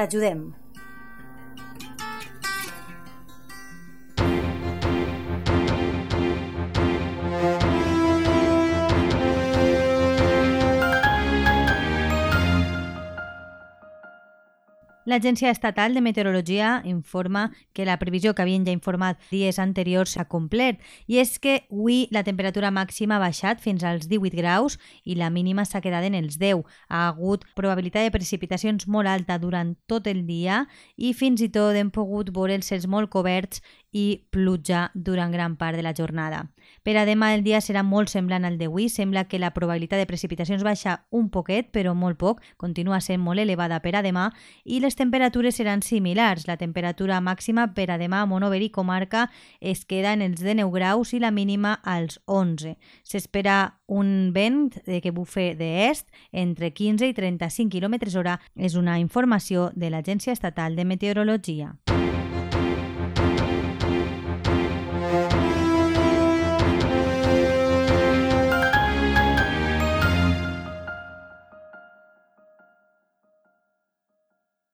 T'ajudem. L'Agència Estatal de Meteorologia informa que la previsió que havien ja informat dies anteriors s'ha complert i és que avui la temperatura màxima ha baixat fins als 18 graus i la mínima s'ha quedat en els 10. Ha hagut probabilitat de precipitacions molt alta durant tot el dia i fins i tot hem pogut veure els cels molt coberts i pluja durant gran part de la jornada. Per a demà el dia serà molt semblant al d'avui. Sembla que la probabilitat de precipitacions baixa un poquet, però molt poc. Continua sent molt elevada per a demà i les temperatures seran similars. La temperatura màxima per a demà a Monover i comarca es queda en els 19 graus i la mínima als 11. S'espera un vent que bufe d'est entre 15 i 35 km hora. És una informació de l'Agència Estatal de Meteorologia.